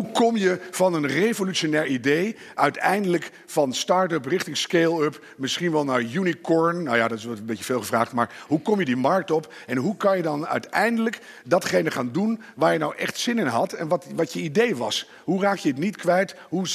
Hoe kom je van een revolutionair idee uiteindelijk van start-up richting scale-up, misschien wel naar unicorn? Nou ja, dat is een beetje veel gevraagd, maar hoe kom je die markt op? En hoe kan je dan uiteindelijk datgene gaan doen waar je nou echt zin in had en wat, wat je idee was? Hoe raak je het niet kwijt? Hoe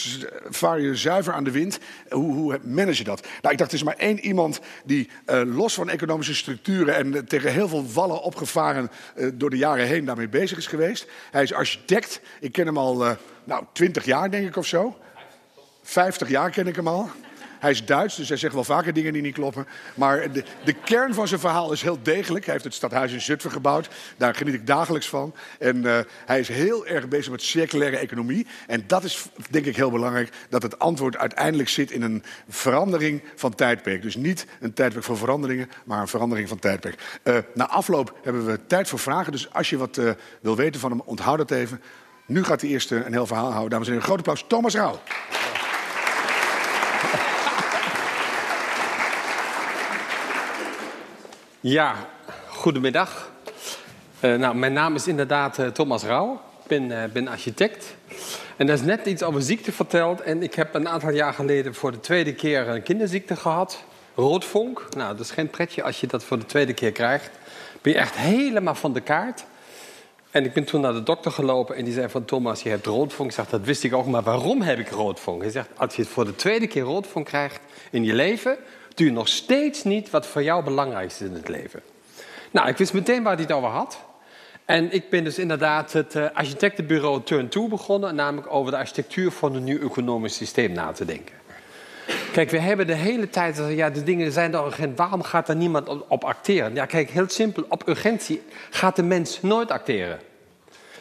vaar je zuiver aan de wind? Hoe, hoe manage je dat? Nou, ik dacht, er is maar één iemand die uh, los van economische structuren en tegen heel veel wallen opgevaren uh, door de jaren heen daarmee bezig is geweest. Hij is architect. Ik ken hem al nou, 20 jaar, denk ik, of zo. 50 jaar ken ik hem al. Hij is Duits, dus hij zegt wel vaker dingen die niet kloppen. Maar de, de, kern van zijn verhaal is heel degelijk. Hij heeft het stadhuis in Zutphen gebouwd. Daar geniet ik dagelijks van. En uh, hij is heel erg bezig met circulaire economie. En dat is denk ik heel belangrijk. Dat het antwoord uiteindelijk zit in een verandering van tijdperk. Dus niet een tijdperk voor veranderingen, maar een verandering van tijdperk. Uh, na afloop hebben we tijd voor vragen. Dus als je wat uh, wil weten van hem, onthoud het even. Nu gaat hij eerst een heel verhaal houden. Dames en heren, groot applaus. Thomas Rauw. Ja, goedemiddag. Uh, nou, mijn naam is inderdaad uh, Thomas Rauw. Ik ben, ben architect. En er is net iets over ziekte verteld. En ik heb een aantal jaar geleden voor de tweede keer een kinderziekte gehad. Roodvonk. Nou, dat is geen pretje als je dat voor de tweede keer krijgt. Ben je echt helemaal van de kaart. En ik ben toen naar de dokter gelopen en die zei van... Thomas, je hebt roodvonk. Ik zeg, dat wist ik ook, maar waarom heb ik roodvonk? Hij zegt, als je het voor de tweede keer roodvonk krijgt in je leven doe je nog steeds niet wat voor jou belangrijk is in het leven. Nou, ik wist meteen waar hij het over had. En ik ben dus inderdaad het uh, architectenbureau Turn 2 begonnen, namelijk over de architectuur van een nieuw economisch systeem na te denken. Kijk, we hebben de hele tijd, ja, de dingen zijn er urgent, waarom gaat er niemand op, acteren? Ja, kijk, heel simpel, op urgentie gaat de mens nooit acteren.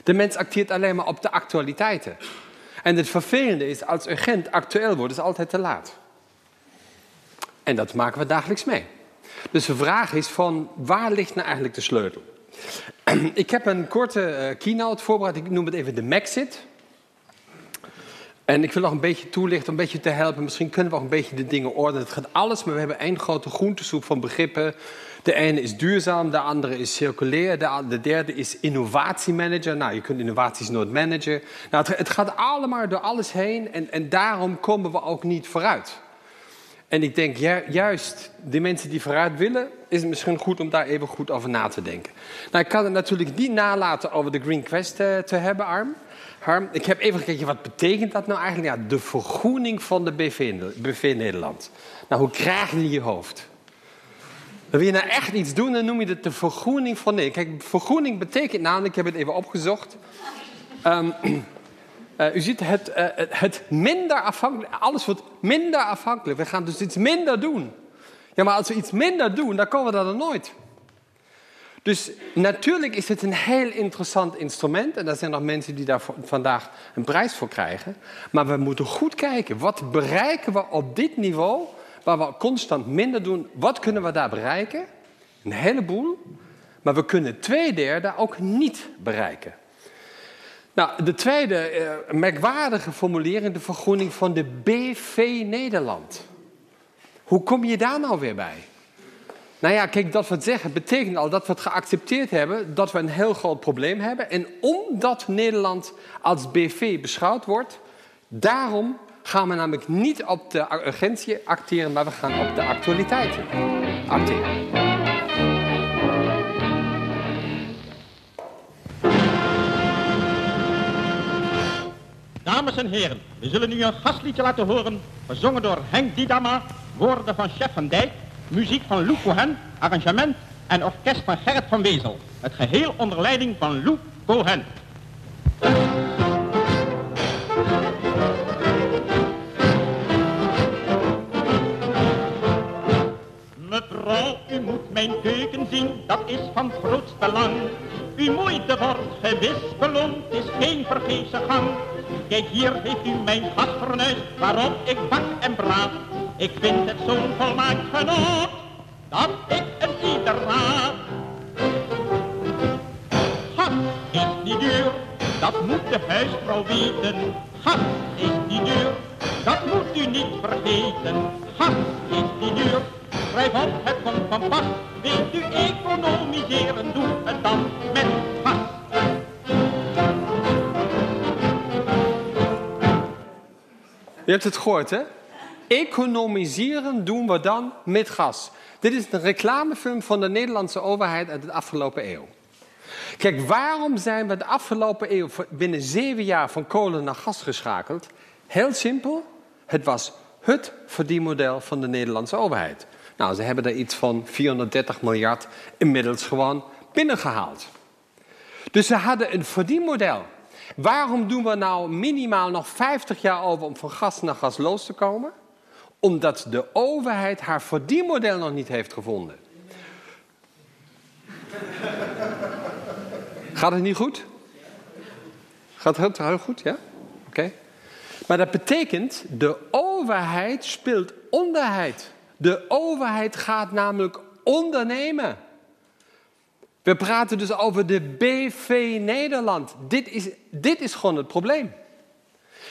De mens acteert alleen maar op de actualiteiten. En het vervelende is, als urgent actueel wordt, is altijd te laat. En dat maken we dagelijks mee. Dus de vraag is van waar ligt nou eigenlijk de sleutel? Ik heb een korte uh, keynote voorbereid. Ik noem het even de Maxit. En ik wil nog een beetje toelichten, een beetje te helpen. Misschien kunnen we ook een beetje de dingen ordenen. Het gaat alles, maar we hebben één grote groentesoep van begrippen. De ene is duurzaam, de andere is circulair, de, de derde is innovatiemanager. Nou, je kunt innovaties nooit managen. Nou, het, gaat allemaal door alles heen en, en daarom komen we ook niet vooruit. En ik denk, juist de mensen die vooruit willen, is het misschien goed om daar even goed over na te denken. Nou, ik kan het natuurlijk niet nalaten over de Green Quest te, te hebben, Arm. Harm, ik heb even gekeken, wat betekent dat nou eigenlijk? Ja, de vergroening van de BV, Nederland. Nou, hoe krijg je in je hoofd? Wil je nou echt iets doen, dan noem je het de vergroening van Nederland. Kijk, vergroening betekent namelijk, ik heb het even opgezocht... Um, Uh, u ziet het, uh, het minder afhankelijk, alles wordt minder afhankelijk. We gaan dus iets minder doen. Ja, maar als we iets minder doen, dan komen we dat er nooit. Dus natuurlijk is het een heel interessant instrument. En er zijn nog mensen die daar vandaag een prijs voor krijgen. Maar we moeten goed kijken, wat bereiken we op dit niveau... waar we constant minder doen, wat kunnen we daar bereiken? Een heleboel. Maar we kunnen twee derde ook niet bereiken. Nou, de tweede uh, merkwaardige formulering, de vergroening van de BV Nederland. Hoe kom je daar nou weer bij? Nou ja, kijk, dat we het zeggen betekent al dat we het geaccepteerd hebben dat we een heel groot probleem hebben. En omdat Nederland als BV beschouwd wordt, daarom gaan we namelijk niet op de urgentie acteren, maar we gaan op de actualiteiten acteren. Dames en heren, we zullen nu een gastliedje laten horen, gezongen door Henk Didama, woorden van Chef van Dijk, muziek van Lou Cohen, arrangement en orkest van Gerrit van Wezel. Het geheel onder leiding van Lou Cohen. Mevrouw, u moet mijn keuken zien, dat is van grootste belang. Uw moeite wordt gewis beloond, is geen vergeefse gang. Kijk, hier heeft u mijn gasfornuis, waarop ik bak en braad. Ik vind het zo'n volmaakt genot, dat ik het ieder raad. Gas is niet duur, dat moet de huisvrouw weten. Gas is niet duur, dat moet u niet vergeten. Gas is niet duur, schrijf het komt van pas. Wilt u economiseren, doe het dan met gas. Je hebt het gehoord, hè? Economiseren doen we dan met gas. Dit is een reclamefilm van de Nederlandse overheid uit de afgelopen eeuw. Kijk, waarom zijn we de afgelopen eeuw binnen zeven jaar van kolen naar gas geschakeld? Heel simpel. Het was het verdienmodel van de Nederlandse overheid. Nou, ze hebben er iets van 430 miljard inmiddels gewoon binnengehaald. Dus ze hadden een verdienmodel. Waarom doen we nou minimaal nog 50 jaar over om van gas naar gasloos te komen? Omdat de overheid haar verdienmodel nog niet heeft gevonden. Gaat het niet goed? Gaat het heel goed, ja? Oké. Maar dat betekent, de overheid speelt onderheid. De overheid gaat namelijk ondernemen. We praten dus over de BV Nederland. Dit is, dit is gewoon het probleem.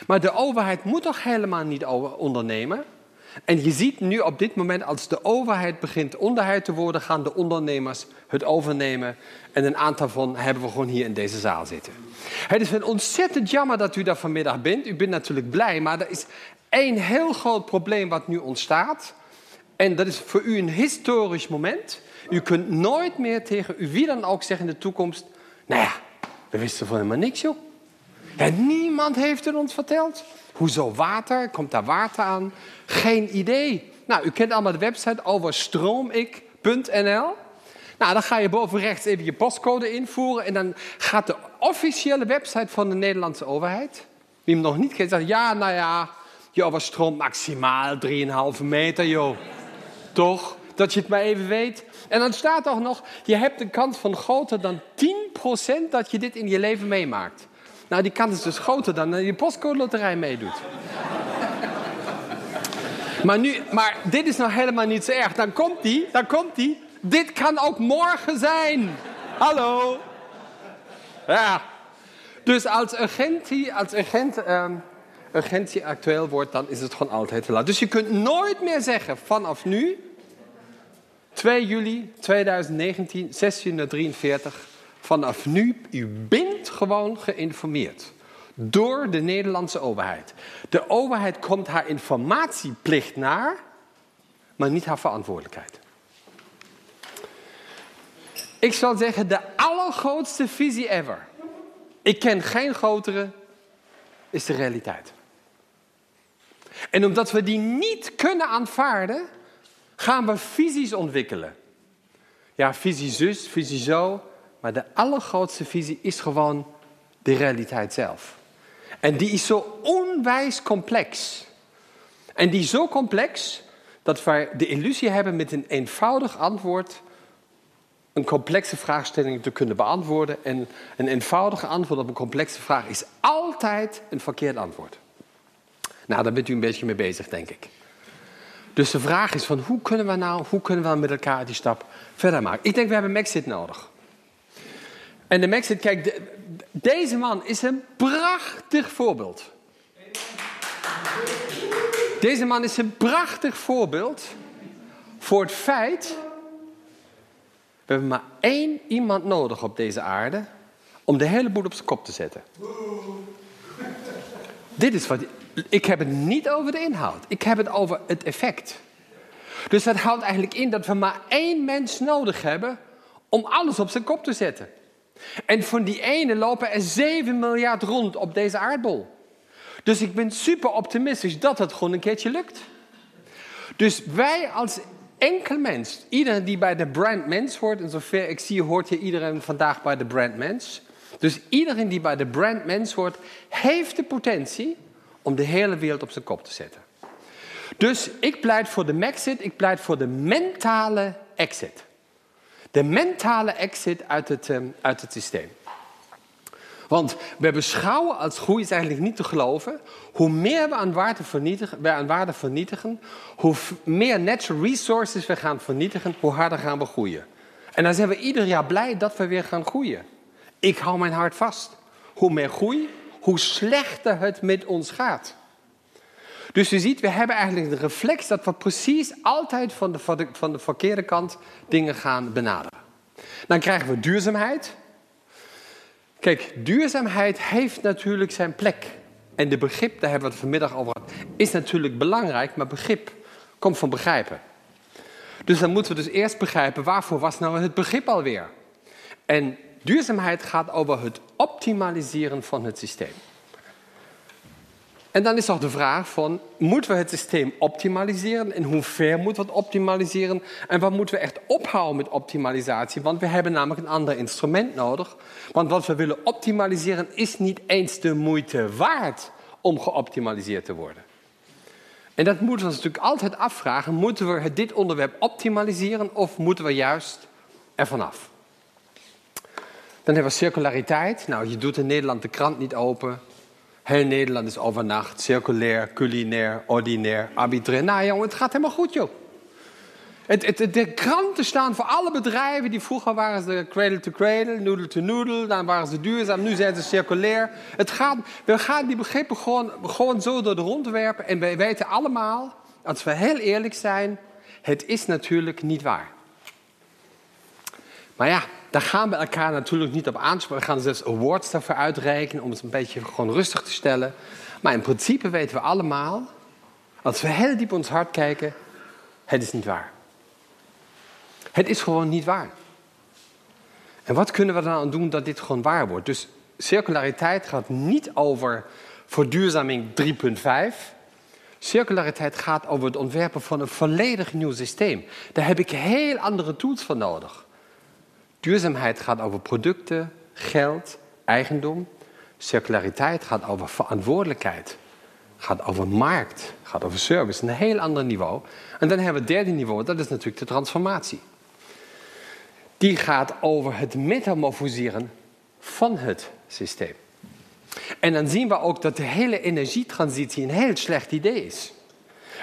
Maar de overheid moet toch helemaal niet ondernemen? En je ziet nu op dit moment, als de overheid begint onderheid te worden, gaan de ondernemers het overnemen. En een aantal van hebben we gewoon hier in deze zaal zitten. Het is ontzettend jammer dat u daar vanmiddag bent. U bent natuurlijk blij, maar er is één heel groot probleem wat nu ontstaat. En dat is voor u een historisch moment. U kunt nooit meer tegen u wie dan ook zeggen in de toekomst... Nou ja, we wisten van helemaal niks, joh. Ja, niemand heeft het ons verteld. Hoezo water? Komt daar water aan? Geen idee. Nou, u kent allemaal de website overstroomik.nl. Nou, dan ga je boven rechts even je postcode invoeren... en dan gaat de officiële website van de Nederlandse overheid... wie hem nog niet kent, zegt... ja, nou ja, je overstroomt maximaal 3,5 meter, joh. Toch? Dat je het maar even weet. En dan staat toch nog, je hebt een kans van groter dan 10% dat je dit in je leven meemaakt. Nou, die kans is dus groter dan dat je postcode loterij meedoet. maar, nu, maar dit is nou helemaal niet zo erg. Dan komt die, dan komt die. Dit kan ook morgen zijn. Hallo. Ja. Dus als urgentie, als urgent, urgentie actueel wordt, dan is het gewoon altijd te laat. Dus je kunt nooit meer zeggen vanaf nu 2 juli 2019, 1643. Vanaf nu, u bent gewoon geïnformeerd. Door de Nederlandse overheid. De overheid komt haar informatieplicht naar, maar niet haar verantwoordelijkheid. Ik zal zeggen, de allergrootste visie ever. Ik ken geen grotere, is de realiteit. En omdat we die niet kunnen aanvaarden, gaan we visies ontwikkelen. Ja, visie zus, visie zo. Maar de allergrootste visie is gewoon de realiteit zelf. En die is zo onwijs complex. En die is zo complex dat wij de illusie hebben met een eenvoudig antwoord een complexe vraagstelling te kunnen beantwoorden. En een eenvoudige antwoord op een complexe vraag is altijd een verkeerd antwoord. Nou, daar bent u een beetje mee bezig, denk ik. Dus de vraag is van hoe kunnen we nou, hoe kunnen we met elkaar die stap verder maken? Ik denk we hebben Maxit nodig. En de Maxit, kijk, deze man is een prachtig voorbeeld. Deze man is een prachtig voorbeeld voor het feit. We hebben maar één iemand nodig op deze aarde om de hele boel op zijn kop te zetten. Dit is wat ik heb het niet over de inhoud. Ik heb het over het effect. Dus dat houdt eigenlijk in dat we maar één mens nodig hebben om alles op zijn kop te zetten. En van die ene lopen er 7 miljard rond op deze aardbol. Dus ik ben super optimistisch dat het gewoon een keertje lukt. Dus wij als enkel mens, iedereen die bij de brand mens hoort, en zover ik zie hoort je iedereen vandaag bij de brand mens. Dus iedereen die bij de brand mens hoort, heeft de potentie om de hele wereld op zijn kop te zetten. Dus ik pleit voor de Maxit, ik pleit voor de mentale exit. De mentale exit uit het, ehm, uit het systeem. Want we beschouwen als groei is eigenlijk niet te geloven. Hoe meer we aan waarde vernietigen, we aan waarde vernietigen hoe meer natural resources we gaan vernietigen, hoe harder gaan we groeien. En dan zijn we ieder jaar blij dat we weer gaan groeien. Ik hou mijn hart vast. Hoe meer groei, hoe slechter het met ons gaat. Dus je ziet, we hebben eigenlijk de reflex dat we precies altijd van de, van de, van de verkeerde kant dingen gaan benaderen. Dan krijgen we duurzaamheid. Kijk, duurzaamheid heeft natuurlijk zijn plek. En de begrip, daar hebben we het vanmiddag over gehad, is natuurlijk belangrijk, maar begrip komt van begrijpen. Dus dan moeten we dus eerst begrijpen waarvoor was nou het begrip alweer. En duurzaamheid gaat over het optimaliseren van het systeem. En dan is toch de vraag van, moeten we het systeem optimaliseren? In hoever moeten we het optimaliseren? En wat moeten we echt ophouden met optimalisatie? Want we hebben namelijk een ander instrument nodig. Want wat we willen optimaliseren is niet eens de moeite waard om geoptimaliseerd te worden. En dat moeten we ons natuurlijk altijd afvragen. Moeten we dit onderwerp optimaliseren of moeten we juist ervan af? Dan hebben we circulariteit. Nou, je doet in Nederland de krant niet open. Heel Nederland is overnacht. Circulair, culinair, ordinair, arbitrair. Nou jongen, het gaat helemaal goed joh. Het, het, de kranten staan voor alle bedrijven die vroeger waren ze cradle to cradle, noodle to noodle, dan waren ze duurzaam, nu zijn ze circulair. Het gaat, we gaan die begrippen gewoon, gewoon zo door de rond werpen en wij weten allemaal, als we heel eerlijk zijn, het is natuurlijk niet waar. Maar ja, daar gaan we elkaar natuurlijk niet op aanspreken. We gaan zelfs awards daarvoor uitreiken om het een beetje gewoon rustig te stellen. Maar in principe weten we allemaal, als we heel diep ons hart kijken, het is niet waar. Het is gewoon niet waar. En wat kunnen we dan aan doen dat dit gewoon waar wordt? Dus circulariteit gaat niet over verduurzaming 3.5. Circulariteit gaat over het ontwerpen van een volledig nieuw systeem. Daar heb ik heel andere tools voor nodig. Duurzaamheid gaat over producten, geld, eigendom. Circulariteit gaat over verantwoordelijkheid. Gaat over markt, gaat over service, een heel ander niveau. En dan hebben we het derde niveau, dat is natuurlijk de transformatie. Die gaat over het metamorfoseren van het systeem. En dan zien we ook dat de hele energietransitie een heel slecht idee is.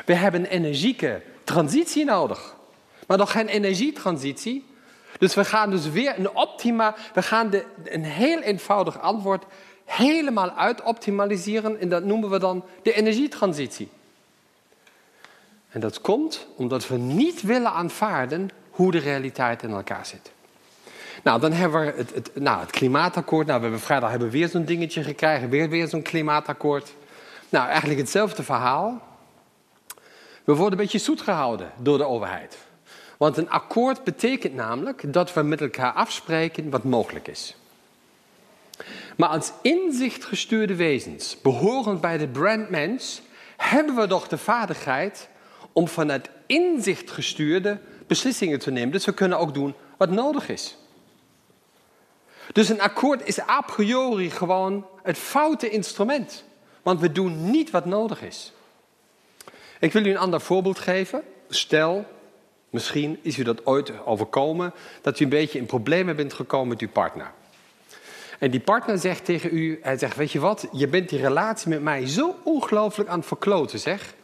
We hebben een energieke transitie nodig, maar nog geen energietransitie. Dus we gaan dus weer een optima, we gaan de, een heel eenvoudig antwoord helemaal uitoptimaliseren en dat noemen we dan de energietransitie. En dat komt omdat we niet willen aanvaarden hoe de realiteit in elkaar zit. Nou, dan hebben we het, nou, het klimaatakkoord. Nou, we hebben vrijdag hebben we weer zo'n dingetje gekregen, weer, weer zo'n klimaatakkoord. Nou, eigenlijk hetzelfde verhaal. We worden een beetje zoet gehouden door de overheid. Want een akkoord betekent namelijk dat we met elkaar afspreken wat mogelijk is. Maar als inzichtgestuurde wezens, behorend bij de brandmens, hebben we toch de vaardigheid om vanuit inzicht gestuurde beslissingen te nemen. Dus we kunnen ook doen wat nodig is. Dus een akkoord is a priori gewoon het foute instrument. Want we doen niet wat nodig is. Ik wil u een ander voorbeeld geven. Stel, misschien is u dat ooit overkomen, dat u een beetje in problemen bent gekomen met uw partner. En die partner zegt tegen u, hij zegt, weet je wat, je bent die relatie met mij zo ongelooflijk aan het verkloten, zeg.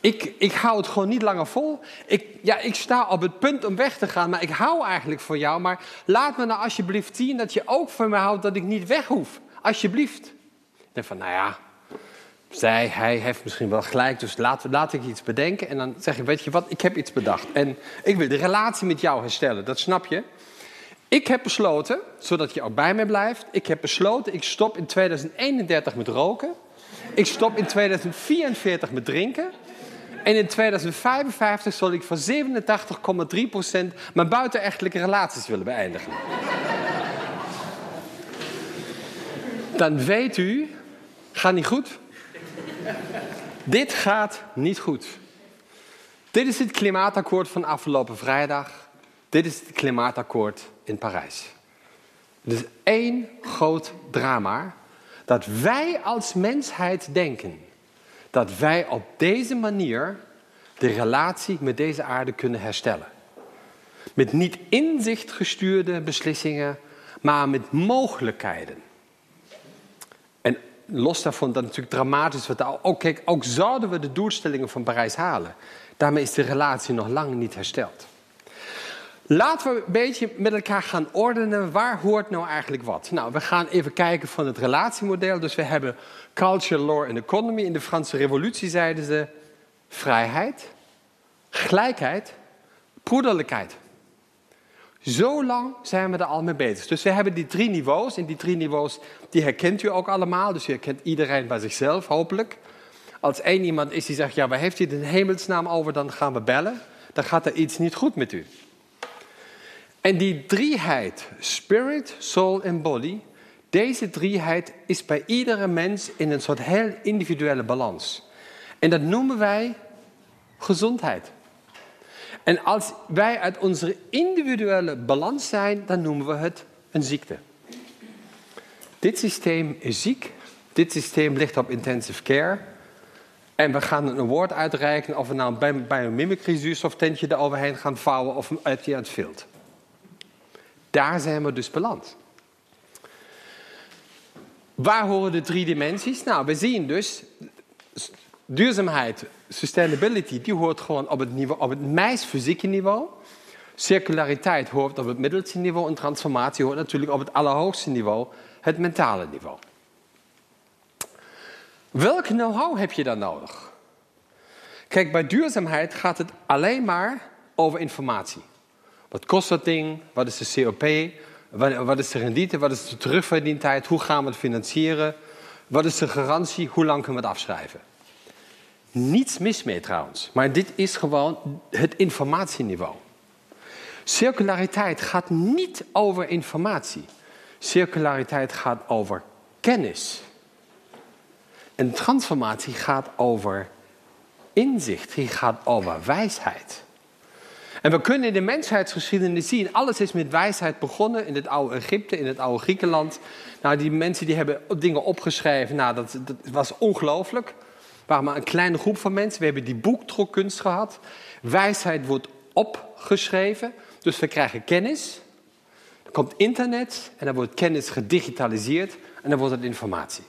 Ik, ik hou het gewoon niet langer vol. Ik, ja, ik sta op het punt om weg te gaan, maar ik hou eigenlijk voor jou. Maar laat me nou alsjeblieft zien dat je ook van me houdt dat ik niet weg hoef. Alsjeblieft. Denk van, nou ja, zij, hij heeft misschien wel gelijk, dus laat, laat ik iets bedenken. En dan zeg ik, weet je wat, ik heb iets bedacht. En ik wil de relatie met jou herstellen, dat snap je. Ik heb besloten, zodat je ook bij me blijft, ik heb besloten, ik stop in 2031 met roken. Ik stop in 2044 met drinken. En in 2055 zal ik voor 87,3% mijn buitenechtelijke relaties willen beëindigen. Dan weet u, gaat niet goed. Dit gaat niet goed. Dit is het klimaatakkoord van afgelopen vrijdag. Dit is het klimaatakkoord in Parijs. Het is één groot drama dat wij als mensheid denken dat wij op deze manier de relatie met deze aarde kunnen herstellen. Met niet inzicht gestuurde beslissingen, maar met mogelijkheden. Los daarvan dat natuurlijk dramatisch wordt. Ook, kijk, ook zouden we de doelstellingen van Parijs halen, daarmee is de relatie nog lang niet hersteld. Laten we een beetje met elkaar gaan ordenen. Waar hoort nou eigenlijk wat? Nou, we gaan even kijken van het relatiemodel. Dus we hebben culture, law en economy. In de Franse revolutie zeiden ze vrijheid, gelijkheid, broederlijkheid. Zo lang zijn we er al mee bezig. Dus we hebben die drie niveaus. En die drie niveaus, die herkent u ook allemaal. Dus u herkent iedereen bij zichzelf, hopelijk. Als één iemand is die zegt, ja, waar heeft u de hemelsnaam over? Dan gaan we bellen. Dan gaat er iets niet goed met u. En die drieheid, spirit, soul en body, deze drieheid is bij iedere mens in een soort heel individuele balans. En dat noemen wij gezondheid. En als wij uit onze individuele balans zijn, dan noemen we het een ziekte. Dit systeem is ziek. Dit systeem ligt op intensive care. En we gaan een woord uitreiken of we nou een mimicry zuurstoftentje eroverheen gaan vouwen of uit het veld. Daar zijn we dus beland. Waar horen de drie dimensies? Nou, we zien dus duurzaamheid, sustainability, die hoort gewoon op het, op het meest fysieke niveau. Circulariteit hoort op het middelste niveau en transformatie hoort natuurlijk op het allerhoogste niveau, het mentale niveau. Welk know-how heb je dan nodig? Kijk, bij duurzaamheid gaat het alleen maar over informatie. Wat kost dat ding? Wat is de COP? Wat is de rendite? Wat is de terugverdientijd? Hoe gaan we het financieren? Wat is de garantie? Hoe lang kunnen we het afschrijven? Niets mis mee trouwens, maar dit is gewoon het informatieniveau. Circulariteit gaat niet over informatie. Circulariteit gaat over kennis. En transformatie gaat over inzicht, die gaat over wijsheid. En we kunnen in de mensheidsgeschiedenis zien, alles is met wijsheid begonnen in het oude Egypte, in het oude Griekenland. Nou, die mensen die hebben dingen opgeschreven, nou, dat, dat was ongelooflijk. Waren maar een kleine groep van mensen. We hebben die boekdrukkunst gehad. Wijsheid wordt opgeschreven, dus we krijgen kennis. Er komt internet en dan wordt kennis gedigitaliseerd en dan wordt het informatie.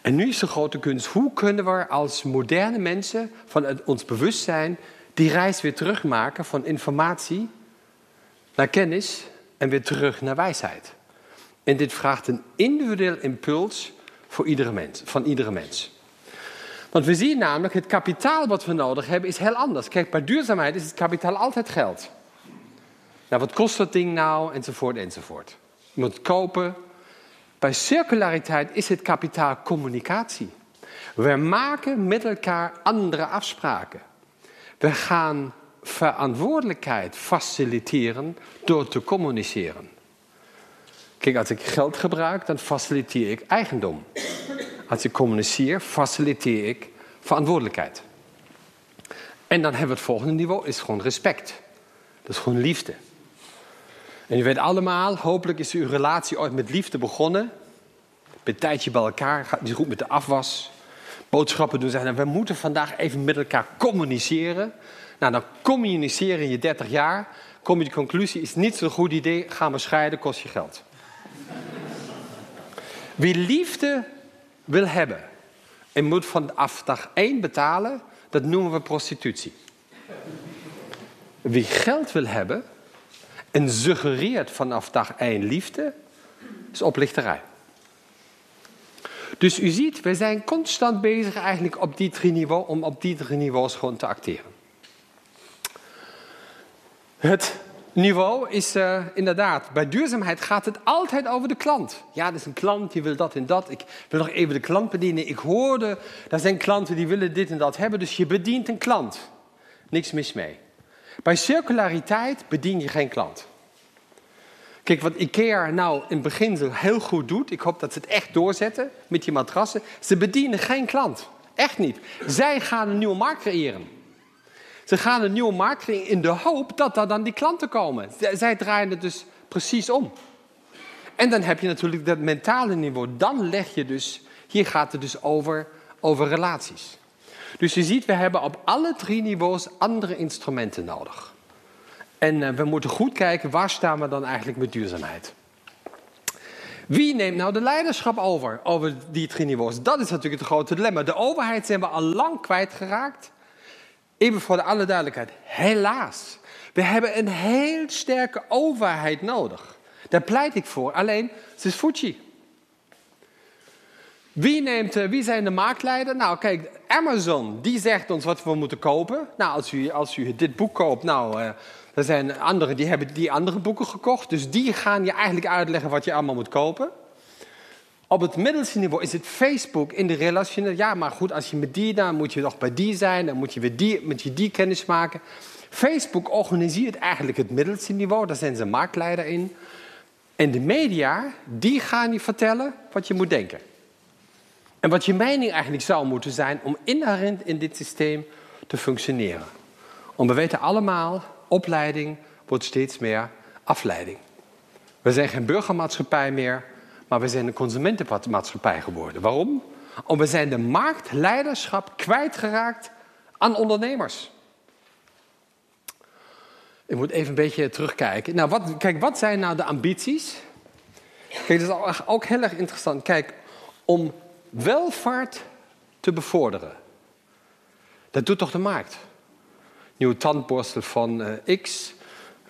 En nu is de grote kunst, hoe kunnen we als moderne mensen vanuit ons bewustzijn die reis weer terugmaken van informatie naar kennis en weer terug naar wijsheid. En dit vraagt een individueel impuls voor iedere mens, van iedere mens. Want we zien namelijk, het kapitaal wat we nodig hebben is heel anders. Kijk, bij duurzaamheid is het kapitaal altijd geld. Nou, wat kost dat ding nou? Enzovoort, enzovoort. Je moet kopen. Bij circulariteit is het kapitaal communicatie. We maken met elkaar andere afspraken. We gaan verantwoordelijkheid faciliteren door te communiceren. Kijk, als ik geld gebruik, dan faciliteer ik eigendom. Als ik communiceer, faciliteer ik verantwoordelijkheid. En dan hebben we het volgende niveau, is gewoon respect. Dat is gewoon liefde. En u weet allemaal, hopelijk is uw relatie ooit met liefde begonnen. Met een tijdje bij elkaar, gaat niet goed met de afwas boodschappen doen. Zeggen, we moeten vandaag even met elkaar communiceren. Nou, dan communiceren je 30 jaar. Kom je de conclusie, is niet zo'n goed idee. Gaan we scheiden, kost je geld. Wie liefde wil hebben en moet vanaf dag 1 betalen, dat noemen we prostitutie. Wie geld wil hebben en suggereert vanaf dag 1 liefde, is oplichterij. Dus u ziet, we zijn constant bezig eigenlijk op die drie niveaus, om op die drie niveaus gewoon te acteren. Het niveau is uh, inderdaad, bij duurzaamheid gaat het altijd over de klant. Ja, er is een klant die wil dat en dat. Ik wil nog even de klant bedienen. Ik hoorde, er zijn klanten die willen dit en dat hebben, dus je bedient een klant. Niks mis mee. Bij circulariteit bedien je geen klant. Kijk, wat IKEA nou in het begin heel goed doet, ik hoop dat ze het echt doorzetten met die matrassen, ze bedienen geen klant. Echt niet. Zij gaan een nieuwe markt creëren. Ze gaan een nieuwe creëren in de hoop dat daar dan die klanten komen. Zij draaien het dus precies om. En dan heb je natuurlijk dat mentale niveau. Dan leg je dus, hier gaat het dus over, over relaties. Dus je ziet, we hebben op alle drie niveaus andere instrumenten nodig. En uh, we moeten goed kijken, waar staan we dan eigenlijk met duurzaamheid? Wie neemt nou de leiderschap over, over die drie niveaus? Dat is natuurlijk het grote dilemma. De overheid zijn we al lang kwijtgeraakt. Even voor de alle duidelijkheid, helaas. We hebben een heel sterke overheid nodig. Daar pleit ik voor. Alleen, het is Fuji. Wie, neemt, eh, wie zijn de marktleider? Nou, kijk, Amazon, die zegt ons wat we moeten kopen. Nou, als u, als u dit boek koopt, nou, uh, Er zijn anderen die hebben die andere boeken gekocht. Dus die gaan je eigenlijk uitleggen wat je allemaal moet kopen. Op het middelste niveau is het Facebook in de relationele. Ja, maar goed, als je met die, dan moet je nog bij die zijn. Dan moet je weer die, met je die kennis maken. Facebook organiseert eigenlijk het middelste niveau. Daar zijn ze marktleider in. En de media, die gaan je vertellen wat je moet denken. En wat je mening eigenlijk zou moeten zijn om inherent in dit systeem te functioneren. Want we weten allemaal, opleiding wordt steeds meer afleiding. We zijn geen burgermaatschappij meer, maar we zijn een consumentenmaatschappij geworden. Waarom? Omdat we zijn de marktleiderschap kwijtgeraakt aan ondernemers. Ik moet even een beetje terugkijken. Nou, wat, kijk, wat zijn nou de ambities? Kijk, dat is ook heel erg interessant. Kijk, om welvaart te bevorderen. Dat doet toch de markt? Nieuwe tandborstel van uh, X,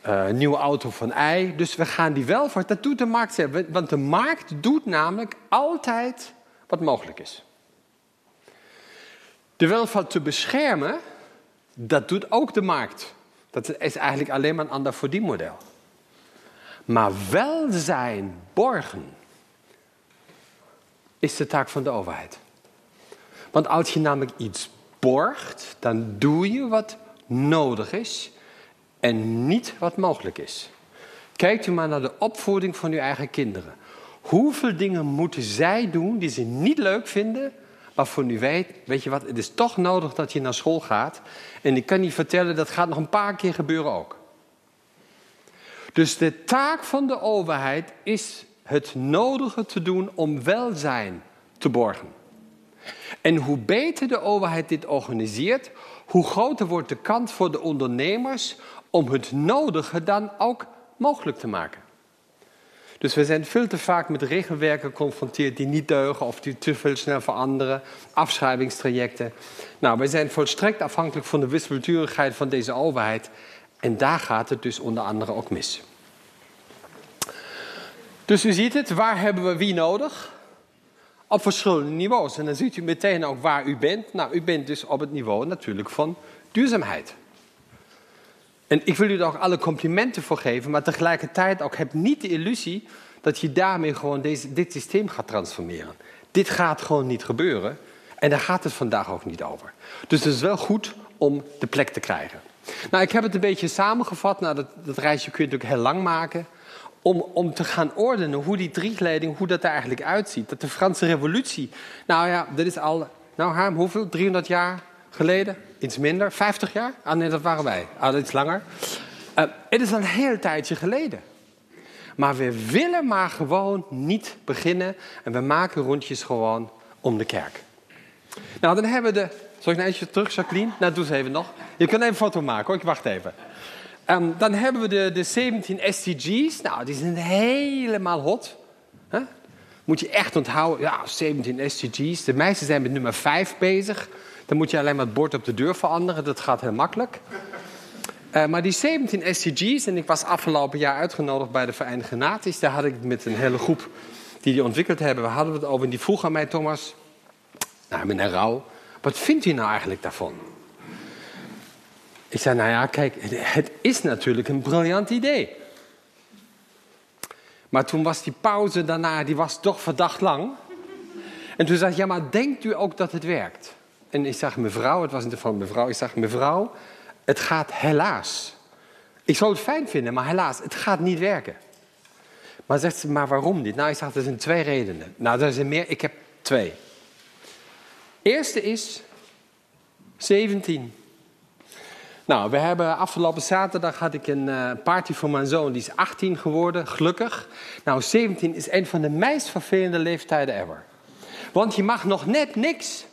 uh, nieuwe auto van Y. Dus we gaan die welvaart, dat doet de markt zelf. Want de markt doet namelijk altijd wat mogelijk is. De welvaart te beschermen, dat doet ook de markt. Dat is eigenlijk alleen maar een ander verdienmodel. Maar welzijn borgen is de taak van de overheid. Want als je namelijk iets borgt, dan doe je wat nodig is en niet wat mogelijk is. Kijkt u maar naar de opvoeding van uw eigen kinderen. Hoeveel dingen moeten zij doen die ze niet leuk vinden, waarvan u weet, weet je wat, het is toch nodig dat je naar school gaat. En ik kan niet vertellen, dat gaat nog een paar keer gebeuren ook. Dus de taak van de overheid is het nodige te doen om welzijn te borgen. En hoe beter de overheid dit organiseert, hoe groter wordt de kans voor de ondernemers om het nodige dan ook mogelijk te maken. Dus we zijn veel te vaak met regelwerken geconfronteerd die niet deugen of die te veel snel veranderen, afschrijvingstrajecten. Nou, we zijn volstrekt afhankelijk van de wispelturigheid van deze overheid en daar gaat het dus onder andere ook mis. Dus u ziet het, waar hebben we wie nodig? Op verschillende niveaus. En dan ziet u meteen ook waar u bent. Nou, u bent dus op het niveau natuurlijk van duurzaamheid. En ik wil u er ook alle complimenten voor geven, maar tegelijkertijd ook heb niet de illusie dat je daarmee gewoon deze, dit systeem gaat transformeren. Dit gaat gewoon niet gebeuren en daar gaat het vandaag ook niet over. Dus het is wel goed om de plek te krijgen. Nou, ik heb het een beetje samengevat. Nou, dat, dat reisje kun je natuurlijk heel lang maken. Om, om te gaan ordenen hoe die driekleding, hoe dat er eigenlijk uitziet. Dat de Franse revolutie, nou ja, dat is al, nou Harm, hoeveel? 300 jaar geleden? Iets minder? 50 jaar? Ah nee, dat waren wij. Ah, iets langer. Uh, het is een heel tijdje geleden. Maar we willen maar gewoon niet beginnen. En we maken rondjes gewoon om de kerk. Nou, dan hebben we de... Zal ik een eentje terug, Jacqueline? Nou, doe ze even nog. Je kunt even een foto maken hoor, ik wacht even. Um, dan hebben we de, de 17 SDG's. Nou, die zijn helemaal hot. Moet je echt onthouden. Ja, 17 SDG's. De meisten zijn met nummer 5 bezig. Dan moet je alleen maar het bord op de deur veranderen. Dat gaat heel makkelijk. Uh, maar die 17 SDG's, en ik was afgelopen jaar uitgenodigd bij de Verenigde Naties. Daar had ik het met een hele groep die die ontwikkeld hebben. We hadden het over en die vroeg aan mij, Thomas, nou meneer Rauw, wat vindt u nou eigenlijk daarvan? Ik zei, nou ja, kijk, het is natuurlijk een briljant idee. Maar toen was die pauze daarna, die was toch verdacht lang. En toen zei ik, ja, maar denkt u ook dat het werkt? En ik zag mevrouw, het was niet van mevrouw, ik zag mevrouw, het gaat helaas. Ik zou het fijn vinden, maar helaas, het gaat niet werken. Maar zegt ze, maar waarom niet? Nou, ik zag, er zijn twee redenen. Nou, er zijn meer, ik heb twee. Eerste is 17. Nou, we hebben afgelopen zaterdag had ik een uh, party voor mijn zoon. Die is 18 geworden, gelukkig. Nou, 17 is een van de meest vervelende leeftijden ever. Want je mag nog net niks.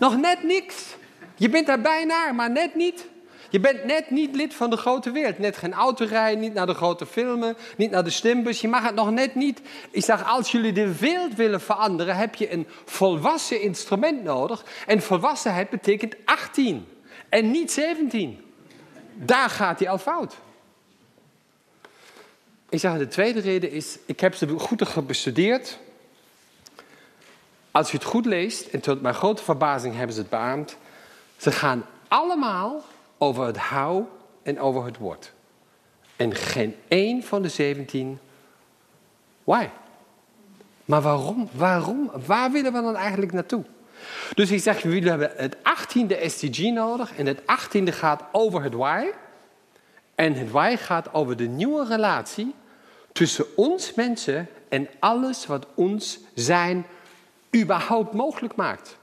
Nog net niks. Je bent daar bijna, maar net niet. Je bent net niet lid van de grote wereld. Net geen auto rijden, niet naar de grote filmen, niet naar de stembus. Je mag het nog net niet. Ik zeg, als jullie de wereld willen veranderen, heb je een volwassen instrument nodig. En volwassenheid betekent 18 en niet 17. Daar gaat hij al fout. Ik zeg, de tweede reden is, ik heb ze goed bestudeerd. Als u het goed leest, en tot mijn grote verbazing hebben ze het beaamd, ze gaan allemaal over het how en over het what. En geen één van de 17. Why? Maar waarom? Waarom? Waar willen we dan eigenlijk naartoe? Dus ik zeg, we hebben het 18e SDG nodig. En het 18e gaat over het why. En het why gaat over de nieuwe relatie tussen ons mensen en alles wat ons zijn überhaupt mogelijk maakt.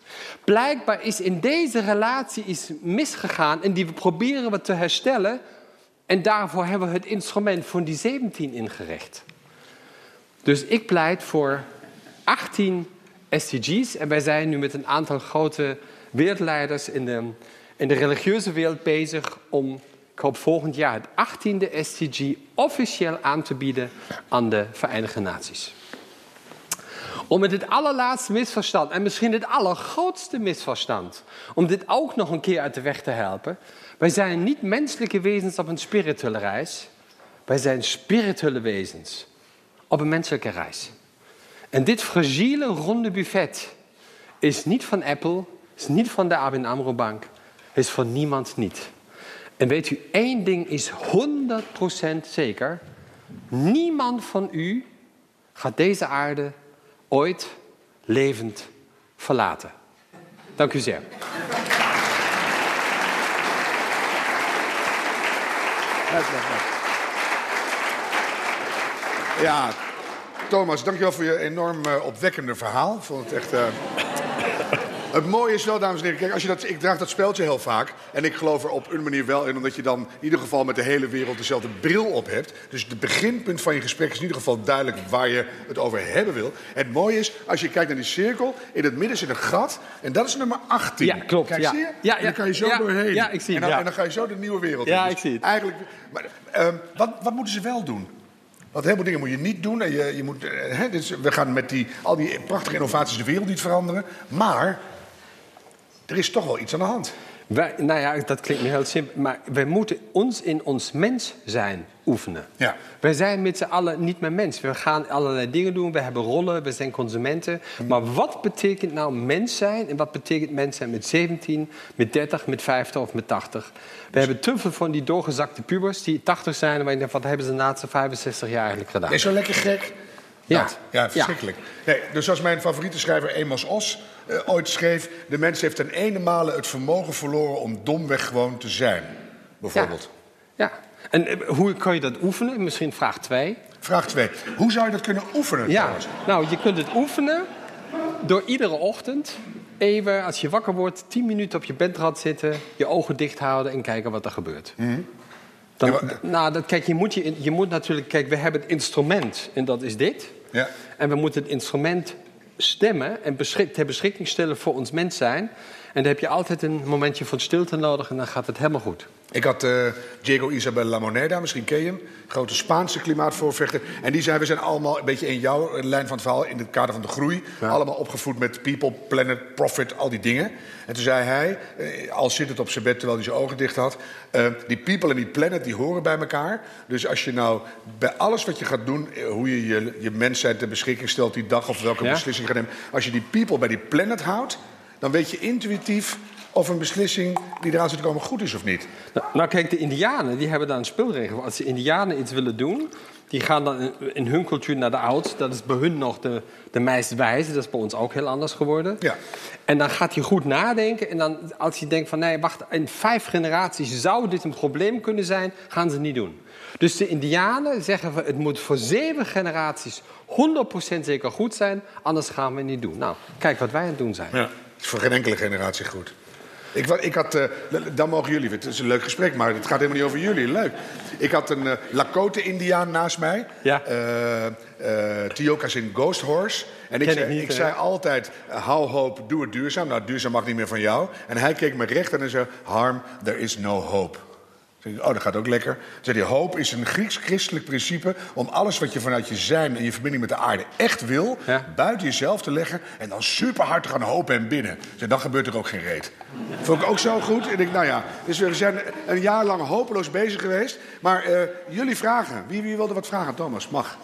Blijkbaar is in deze relatie iets misgegaan en die we proberen we te herstellen. En daarvoor hebben we het instrument van die 17 ingericht. Dus ik pleit voor 18 SDG's. En wij zijn nu met een aantal grote wereldleiders in de, in de religieuze wereld bezig om, ik hoop volgend jaar, het 18e SDG officieel aan te bieden aan de Verenigde Naties. Om met het allerlaatste misverstand, en misschien het allergrootste misverstand, om dit ook nog een keer uit de weg te helpen. Wij zijn niet menselijke wezens op een spirituele reis. Wij zijn spirituele wezens op een menselijke reis. En dit fragiele ronde buffet is niet van Apple, is niet van de ABN AMRO Bank, is van niemand niet. En weet u, één ding is 100% zeker. Niemand van u gaat deze aarde ooit levend verlaten. Dank u zeer. Ja, Thomas, dankjewel voor je enorm uh, opwekkende verhaal. Ik vond het echt... Uh... Het mooie is wel, dames en heren, kijk, als je dat, ik draag dat speeltje heel vaak. En ik geloof er op een manier wel in, omdat je dan in ieder geval met de hele wereld dezelfde bril op hebt. Dus het beginpunt van je gesprek is in ieder geval duidelijk waar je het over hebben wil. En het mooie is, als je kijkt naar die cirkel, in het midden zit een gat. En dat is nummer 18. Ja, klopt. Kijk, ja. zie je? Ja, en dan kan je zo ja, doorheen. Ja, ik zie en het. dan, ja. en dan ga je zo de nieuwe wereld in. Ja, Dus ik zie het. Eigenlijk, maar, ehm, wat, wat moeten ze wel doen? Want heel veel dingen moet je niet doen. En je, je moet, eh, hè, dus we gaan met die, al die prachtige innovaties de wereld niet veranderen. Maar er is toch wel iets aan de hand. Wij, nou ja, dat klinkt me heel simpel. Maar wij moeten ons in ons mens zijn oefenen. Ja. Wij zijn met z'n allen niet meer mens. We gaan allerlei dingen doen. We hebben rollen. We zijn consumenten. Maar wat betekent nou mens zijn? En wat betekent mens zijn met 17, met 30, met 50 of met 80? We hebben te veel van die doorgezakte pubers die 80 zijn. En denk, wat hebben ze de laatste 65 jaar eigenlijk gedaan? Is zo lekker gek? Ja. Dat. Ja, verschrikkelijk. Nee, dus zoals mijn favoriete schrijver Amos Os eh, ooit schreef... de mens heeft ten ene male het vermogen verloren om domweg gewoon te zijn. Bijvoorbeeld. Ja. En eh, hoe kan je dat oefenen? Misschien vraag 2. Vraag 2. Hoe zou je dat kunnen oefenen Ja, trouwens? nou, je kunt het oefenen door iedere ochtend even, als je wakker wordt, 10 minuten op je bedrad zitten, je ogen dicht houden en kijken wat er gebeurt. Dan, Ja, maar- nou, dat, kijk, je moet, je, je moet natuurlijk, kijk, we hebben het instrument en dat is dit. Ja. En we moeten het instrument stemmen en ter beschikking stellen voor ons mens zijn. En dan heb je altijd een momentje van stilte nodig en dan gaat het helemaal goed. Ik had eh, Diego Isabel La Moneda, misschien ken je hem. Grote Spaanse klimaatvoorvechter. En die zei, we zijn allemaal een beetje in jouw eh, lijn van het verhaal... in het kader van de groei. Allemaal opgevoed met people, planet, profit, al die dingen. En toen zei hij, eh, al zit het op zijn bed terwijl hij zijn ogen dicht had... die people en die planet, die horen bij elkaar. Dus als je nou bij alles wat je gaat doen... hoe je je, je mensheid ter beschikking stelt die dag... of welke Ja. beslissing je gaat nemen... als je die people bij die planet houdt... dan weet je intuïtief of een beslissing die eraan zit te komen goed is of niet. Nou, nou, kijk, de Indianen die hebben daar een spelregel. Als de Indianen iets willen doen, die gaan dan in, hun cultuur naar de oud. Dat is bij hun nog de, de meest wijze. Dat is bij ons ook heel anders geworden. Ja. En dan gaat hij goed nadenken. En dan, als hij denkt van, nee, wacht, in vijf generaties zou dit een probleem kunnen zijn, gaan ze het niet doen. Dus de Indianen zeggen, we, het moet voor zeven generaties 100% zeker goed zijn, anders gaan we het niet doen. Nou, kijk wat wij aan het doen zijn. Ja. Het is voor geen enkele generatie goed. Ik, ik had, eh, dan mogen jullie, het is een leuk gesprek, maar het gaat helemaal niet over jullie. Leuk. Ik had een eh, Lakota-Indiaan naast mij. Ja. Eh, Tioka's in Ghost Horse. En ik zei, ik niet, ik hè? zei altijd, hou hoop, doe het duurzaam. Nou, duurzaam mag niet meer van jou. En hij keek me recht en hij zei, harm, there is no hope. Zei ik, Oh, dat gaat ook lekker. Zei hij, hoop is een Grieks-christelijk principe... om alles wat je vanuit je zijn en je verbinding met de aarde echt wil... Ja. buiten jezelf te leggen en dan super hard te gaan hopen en binnen. Dus dan gebeurt er ook geen reet. Vond ik ook zo goed. En ik nou ja, dus we zijn een jaar lang hopeloos bezig geweest. Maar eh, jullie vragen. Wie, wie wilde wat vragen? Thomas, mag.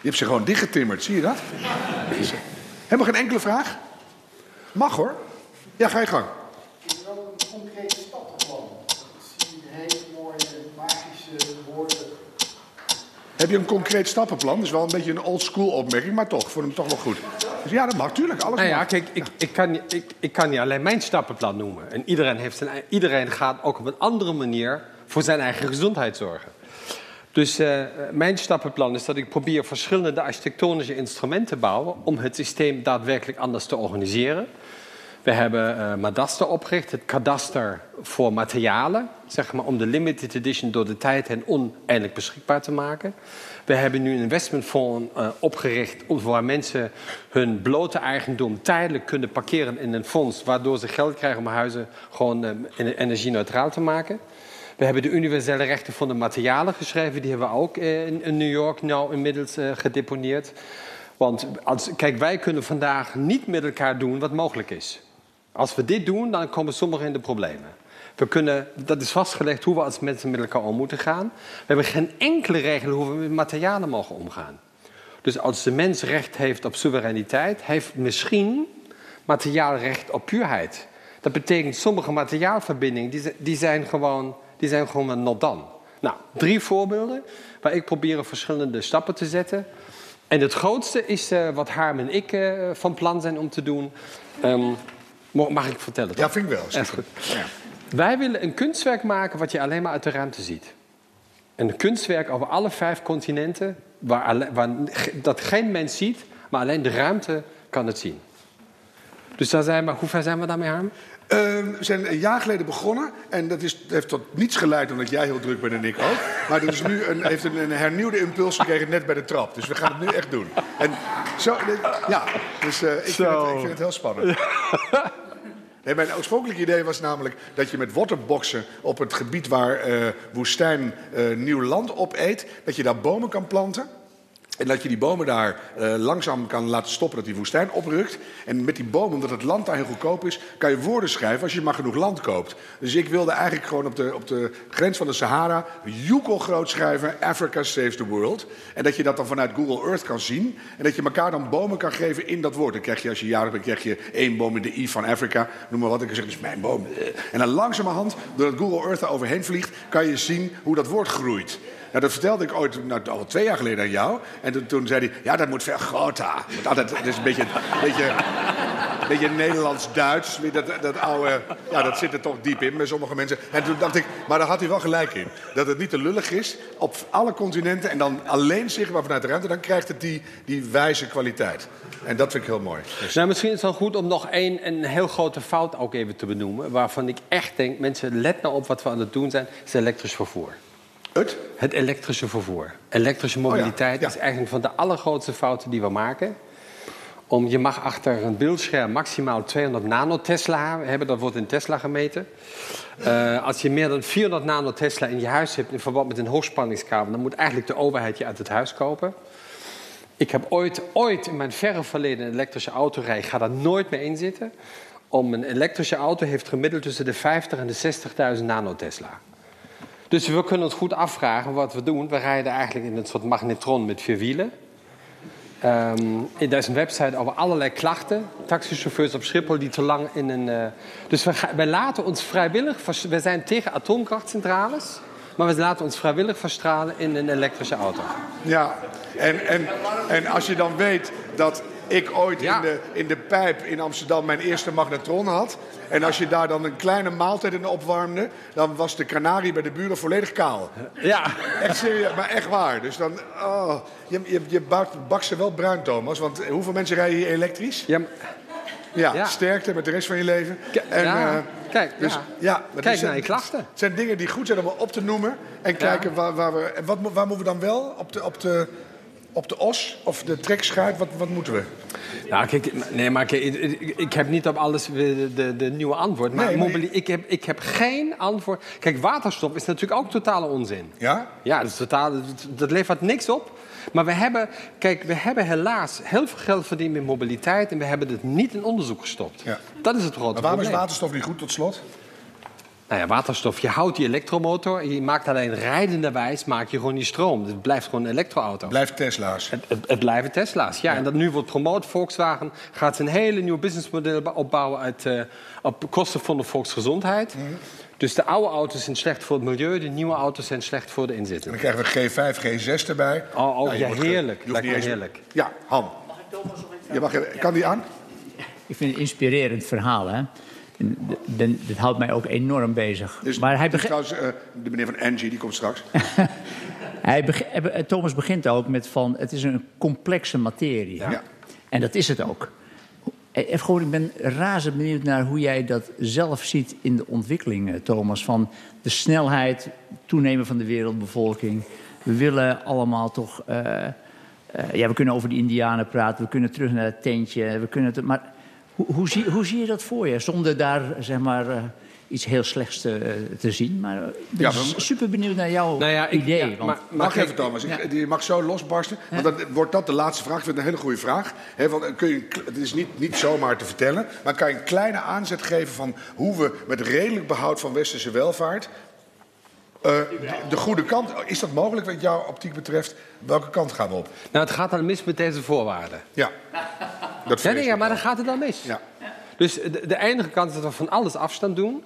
Je hebt ze gewoon dichtgetimmerd, zie je dat? Helemaal geen enkele vraag? Mag hoor. Ja, ga je gang. Ik zie een hele Heb je een concreet stappenplan? Dat is wel een beetje een old school opmerking, maar toch, voor hem toch wel goed. Dus ja, dat mag, tuurlijk, alles Nou ja, mag. kijk, ik, ik, kan, niet- ik, ik kan niet alleen mijn stappenplan noemen. En iedereen, heeft zijn, iedereen gaat ook op een andere manier voor zijn eigen gezondheid zorgen. Dus eh, mijn stappenplan is dat ik probeer verschillende architectonische instrumenten te bouwen om het systeem daadwerkelijk anders te organiseren. We hebben eh Madaster opgericht, het kadaster voor materialen, zeg maar, om de limited edition door de tijd en oneindig beschikbaar te maken. We hebben nu een investmentfonds eh, opgericht waar mensen hun blote eigendom tijdelijk kunnen parkeren in een fonds, waardoor ze geld krijgen om huizen gewoon eh, ener- energie-neutraal te maken. We hebben de universele rechten van de materialen geschreven. Die hebben we ook in, in New York nou inmiddels gedeponeerd. Want als, kijk, wij kunnen vandaag niet met elkaar doen wat mogelijk is. Als we dit doen, dan komen sommigen in de problemen. We kunnen, dat is vastgelegd hoe we als mensen met elkaar om moeten gaan. We hebben geen enkele regel hoe we met materialen mogen omgaan. Dus als de mens recht heeft op soevereiniteit, heeft misschien materiaalrecht op puurheid. Dat betekent sommige materiaalverbindingen die, zi- die zijn gewoon, die zijn gewoon een not done. Nou, drie voorbeelden waar ik probeer verschillende stappen te zetten. En het grootste is eh, wat Harm en ik eh, van plan zijn om te doen. Ehm, mag ik vertellen? Ja, toch? vind ik wel. Echt goed. Wij willen een kunstwerk maken wat je alleen maar uit de ruimte ziet. Een kunstwerk over alle vijf continenten, waar, waar dat geen mens ziet, maar alleen de ruimte kan het zien. Dus daar zijn we, hoe ver zijn we daarmee, Harm? Eh, we zijn een jaar geleden begonnen en dat is, heeft tot niets geleid omdat jij heel druk bent en ik ook. Maar dat is nu een, heeft een, een hernieuwde impuls gekregen net bij de trap. Dus we gaan het nu echt doen. En zo, ja, dus eh, ik, vind het, ik vind het heel spannend. Mijn oorspronkelijke idee was namelijk dat je met waterboxen op het gebied waar eh, woestijn eh, nieuw land opeet, dat je daar bomen kan planten. En dat je die bomen daar eh, langzaam kan laten stoppen dat die woestijn oprukt. En met die bomen, omdat het land daar heel goedkoop is, kan je woorden schrijven als je maar genoeg land koopt. Dus ik wilde eigenlijk gewoon op de, op de grens van de Sahara groot schrijven: Africa saves the world. En dat je dat dan vanuit Google Earth kan zien. En dat je elkaar dan bomen kan geven in dat woord. Dan krijg je als je jarig bent, krijg je één boom in de I van Afrika. Noem maar wat. Ik zeg, dat is mijn boom. En dan langzamerhand, doordat Google Earth daar overheen vliegt, kan je zien hoe dat woord groeit. Dat vertelde ik ooit nou, al twee jaar geleden aan jou. En toen, zei hij, ja, dat moet veel groter. Het is een beetje, beetje, beetje Nederlands-Duits. Dat, dat oude, ja, dat zit er toch diep in bij sommige mensen. En toen dacht ik, maar daar had hij wel gelijk in. Dat het niet te lullig is op alle continenten en dan alleen zichtbaar vanuit de ruimte. Dan krijgt het die, die wijze kwaliteit. En dat vind ik heel mooi. Dus, Nou, misschien is het wel goed om nog één een heel grote fout ook even te benoemen. Waarvan ik echt denk, mensen, let nou op wat we aan het doen zijn. is elektrisch vervoer. Het? Het elektrische vervoer. Elektrische mobiliteit ja. is eigenlijk van de allergrootste fouten die we maken. Om, je mag achter een beeldscherm maximaal 200 nanotesla hebben. Dat wordt in Tesla gemeten. Eh, als je meer dan 400 nanotesla in je huis hebt... in verband met een hoogspanningskabel... dan moet eigenlijk de overheid je uit het huis kopen. Ik heb ooit, ooit in mijn verre verleden een elektrische auto rijden. Ik ga daar nooit mee in zitten. Om een elektrische auto heeft gemiddeld tussen de 50 en de 60.000 nanotesla. Dus we kunnen ons goed afvragen wat we doen. We rijden eigenlijk in een soort magnetron met vier wielen. Ehm, er is een website over allerlei klachten. Taxichauffeurs op Schiphol die te lang in een... eh, Dus we, wij laten ons vrijwillig... We zijn tegen atoomkrachtcentrales... maar we laten ons vrijwillig verstralen in een elektrische auto. Ja, en, en, en als je dan weet dat ik ooit Ja. in, de, in de pijp in Amsterdam mijn eerste magnetron had. En als je daar dan een kleine maaltijd in opwarmde, dan was de kanarie bij de buren volledig kaal. Ja, Echt serieus, maar echt waar. Dus dan, oh, je, je, je bakt, bakt ze wel bruin, Thomas. Want hoeveel mensen rijden hier elektrisch? ja Ja, Ja. sterkte met de rest van je leven. Ja, eh, kijk, dus, ja. Kijk is- naar je klachten. Het zijn dingen die goed zijn om op te noemen. En kijken waar, waar we... En wat, waar moeten we dan wel? Op de, op de, op de os of de trekschuit? Wat, wat moeten we? Nou, kijk, nee, maar kijk, ik, heb niet op alles de, de, de nieuwe antwoord. Maar, Nee, maar mobili- ik, heb, ik heb geen antwoord. Kijk, waterstof is natuurlijk ook totale onzin. Ja? Ja, dat, is totaal, dat, dat levert niks op. Maar we hebben, kijk, we hebben helaas heel veel geld verdiend met mobiliteit... en we hebben het niet in onderzoek gestopt. Ja. Dat is het grote Maar waarom is probleem. waterstof niet goed tot slot? Nou ja, waterstof. Je houdt die elektromotor je maakt alleen rijdenderwijs maak je gewoon die stroom. Het blijft gewoon een elektroauto. Blijft Tesla's. Het, het, het blijven Tesla's, ja. En dat nu wordt promoot. Volkswagen gaat een hele nieuw businessmodel opbouwen uit, eh, op kosten van de volksgezondheid. Mhm. Dus de oude auto's zijn slecht voor het milieu, de nieuwe auto's zijn slecht voor de En inzittenden. dan krijgen we G5, G6 erbij. Oh, oh, ja, wordt ge- heerlijk. je hoeft Lijkt niet me eens- heerlijk. Ja, Han. Je mag, even- kan die aan? Ik vind het een inspirerend verhaal, hè. En d- ben- dit houdt mij ook enorm bezig. Dus, maar hij beg- trouwens, eh, de meneer van Angie, die komt straks. hij beg- eh, Thomas begint ook met van... het is een complexe materie. Ja. En dat is het ook. Eh, Even gewoon, ik ben razend benieuwd naar hoe jij dat zelf ziet in de ontwikkeling, eh, Thomas. Van de snelheid, toenemen van de wereldbevolking. We willen allemaal toch... eh, eh, ja, we kunnen over de Indianen praten, we kunnen terug naar het tentje. We kunnen het, maar hoe, hoe, zie, hoe zie je dat voor je? Zonder daar zeg maar, eh, iets heel slechts te, te zien. Maar eh, ik ben Ja, super benieuwd naar jouw Nou ja, ik, idee. ja, want- maar, maar Mag even, Thomas. Ik-. Die mag zo losbarsten. Want dan wordt dat de laatste vraag. Ik vind het een hele goede vraag. Hè, want, eh, kun je, het is niet, niet zomaar te vertellen. Maar kan je een kleine aanzet geven van hoe we met redelijk behoud van westerse welvaart... eh, de, de goede kant... Is dat mogelijk wat jouw optiek betreft? Welke kant gaan we op? Nou, het gaat dan mis met deze voorwaarden. Ja. Dat Ja, nee, ja, maar dan gaat het dan mis. Ja. Dus de, de enige kant is dat we van alles afstand doen.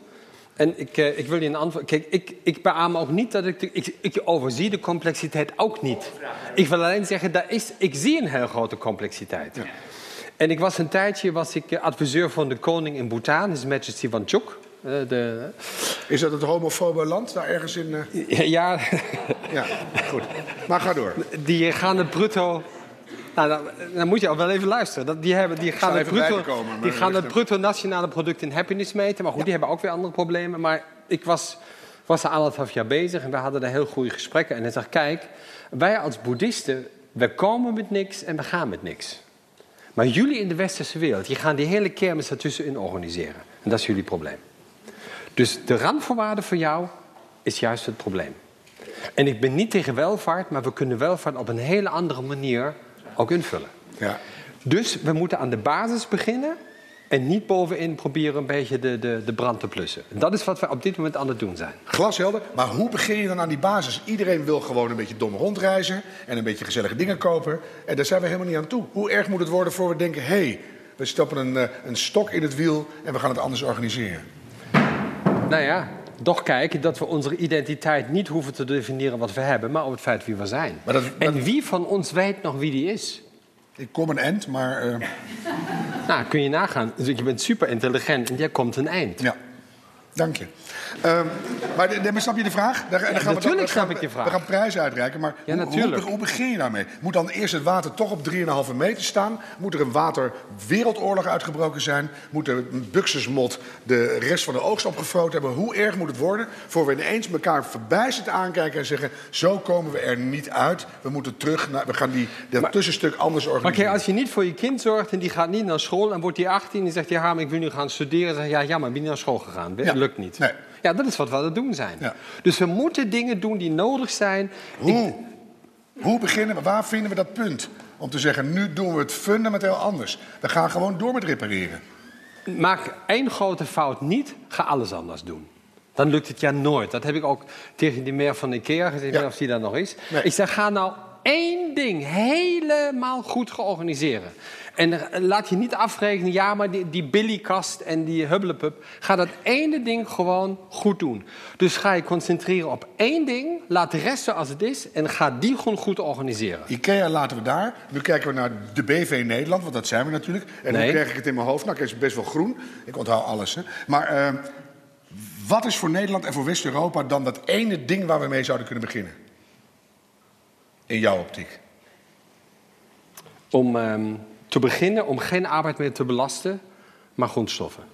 En ik, eh, ik wil je een antwoord. Kijk, ik, ik beaam ook niet dat ik, de- ik. Ik overzie de complexiteit ook niet. Ik wil alleen zeggen, dat is, ik zie een heel grote complexiteit. En ik was een tijdje was ik eh, adviseur van de koning in Bhutan, His Majesty Wangchuk. Eh, de, Is dat het homofobe land daar ergens in? ja, Ja, goed. Maar ga door. die gaan het bruto. Nou, dan, dan moet je al wel even luisteren. Dat, die, hebben, die gaan, het bruto, komen, die gaan het bruto nationale product in happiness meten. Maar goed, die hebben ook weer andere problemen. Maar ik was, was er anderhalf jaar bezig en we hadden daar heel goede gesprekken. En hij zegt, kijk, wij als boeddhisten, we komen met niks en we gaan met niks. Maar jullie in de westerse wereld, die gaan die hele kermis ertussenin organiseren. En dat is jullie probleem. Dus de randvoorwaarde voor jou is juist het probleem. En ik ben niet tegen welvaart, maar we kunnen welvaart op een hele andere manier ook invullen. Ja. Dus we moeten aan de basis beginnen en niet bovenin proberen een beetje de, de, de brand te plussen. En dat is wat we op dit moment aan het doen zijn. Glashelder. Maar hoe begin je dan aan die basis? Iedereen wil gewoon een beetje dom rondreizen en een beetje gezellige dingen kopen. En daar zijn we helemaal niet aan toe. Hoe erg moet het worden voor we denken: hé, hey, we stoppen een, eh, een stok in het wiel en we gaan het anders organiseren? Nou ja, toch kijken dat we onze identiteit niet hoeven te definiëren wat we hebben, maar op het feit wie we zijn. Maar dat- En dat- wie van ons weet nog wie die is? Ik kom een end, maar eh, Nou, kun je nagaan. Dus je bent super intelligent en jij komt een eind. ja. Dank je. Ehm, maar, de- de- maar snap je de vraag? Daar, daar gaan we dan- natuurlijk dan gaan snap we- ik je vraag. We gaan prijzen uitreiken, maar Ja, hoe, hoe, hoe begin je daarmee? Moet dan eerst het water toch op 3,5 meter staan? Moet er een waterwereldoorlog uitgebroken zijn? Moet een buxusmot de rest van de oogst opgefroten hebben? Hoe erg moet het worden voor we ineens elkaar verbijsterd aankijken en zeggen... zo komen we er niet uit, we moeten terug, naar, we gaan die, dat tussenstuk anders Maar organiseren. kijk, als je niet voor je kind zorgt en die gaat niet naar school en wordt die 18 en zegt ja, maar ik wil nu gaan studeren, dan zeg je ja, jammer, ben je naar school gegaan? Ja. Lukt niet. Nee. Ja, dat is wat we aan het doen zijn. Ja. Dus we moeten dingen doen die nodig zijn. Hoe? Hoe beginnen we? Waar vinden we dat punt? Om te zeggen, nu doen we het fundamenteel anders. We gaan gewoon door met repareren. Maak één grote fout niet, ga alles anders doen. Dan lukt het ja nooit. Dat heb ik ook tegen die meer van Ikea gezegd, niet of die daar nog is. Nee. Ik zeg, ga nou één ding helemaal goed georganiseren. En eh, laat je niet afrekenen, ja, maar die, die Billy-kast en die Hubblepup. Ga dat ene ding gewoon goed doen. Dus ga je concentreren op één ding, laat de rest zoals het is... en ga die gewoon goed organiseren. IKEA laten we daar. Nu kijken we naar de BV Nederland, want dat zijn we natuurlijk. En Nee. hoe krijg ik het in mijn hoofd? Nou, ik is best wel groen. Ik onthoud alles. Hè. Maar eh, wat is voor Nederland en voor West-Europa dan dat ene ding waar we mee zouden kunnen beginnen? In jouw optiek. Om ehm, te beginnen om geen arbeid meer te belasten, maar grondstoffen.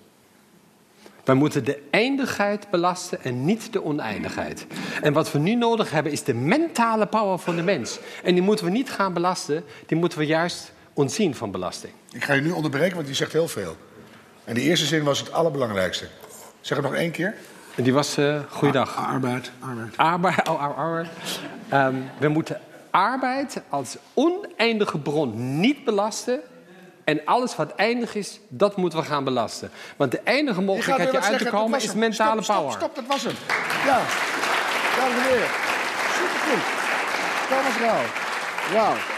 Wij moeten de eindigheid belasten en niet de oneindigheid. En wat we nu nodig hebben is de mentale power van de mens. En die moeten we niet gaan belasten, die moeten we juist ontzien van belasting. Ik ga je nu onderbreken, want je zegt heel veel. En de eerste zin was het allerbelangrijkste. Zeg het nog één keer. En die was, eh goeiedag. Arbeid, arbeid. Arbeid, oh, ar- arbeid. Ehm, we moeten arbeid als oneindige bron niet belasten, En alles wat eindig is, dat moeten we gaan belasten. Want de enige mogelijkheid je wat uit te zeggen, komen was is mentale stop, power. Stop, stop, dat was hem. Ja, dames en heren. Supergoed. Thomas. Wauw.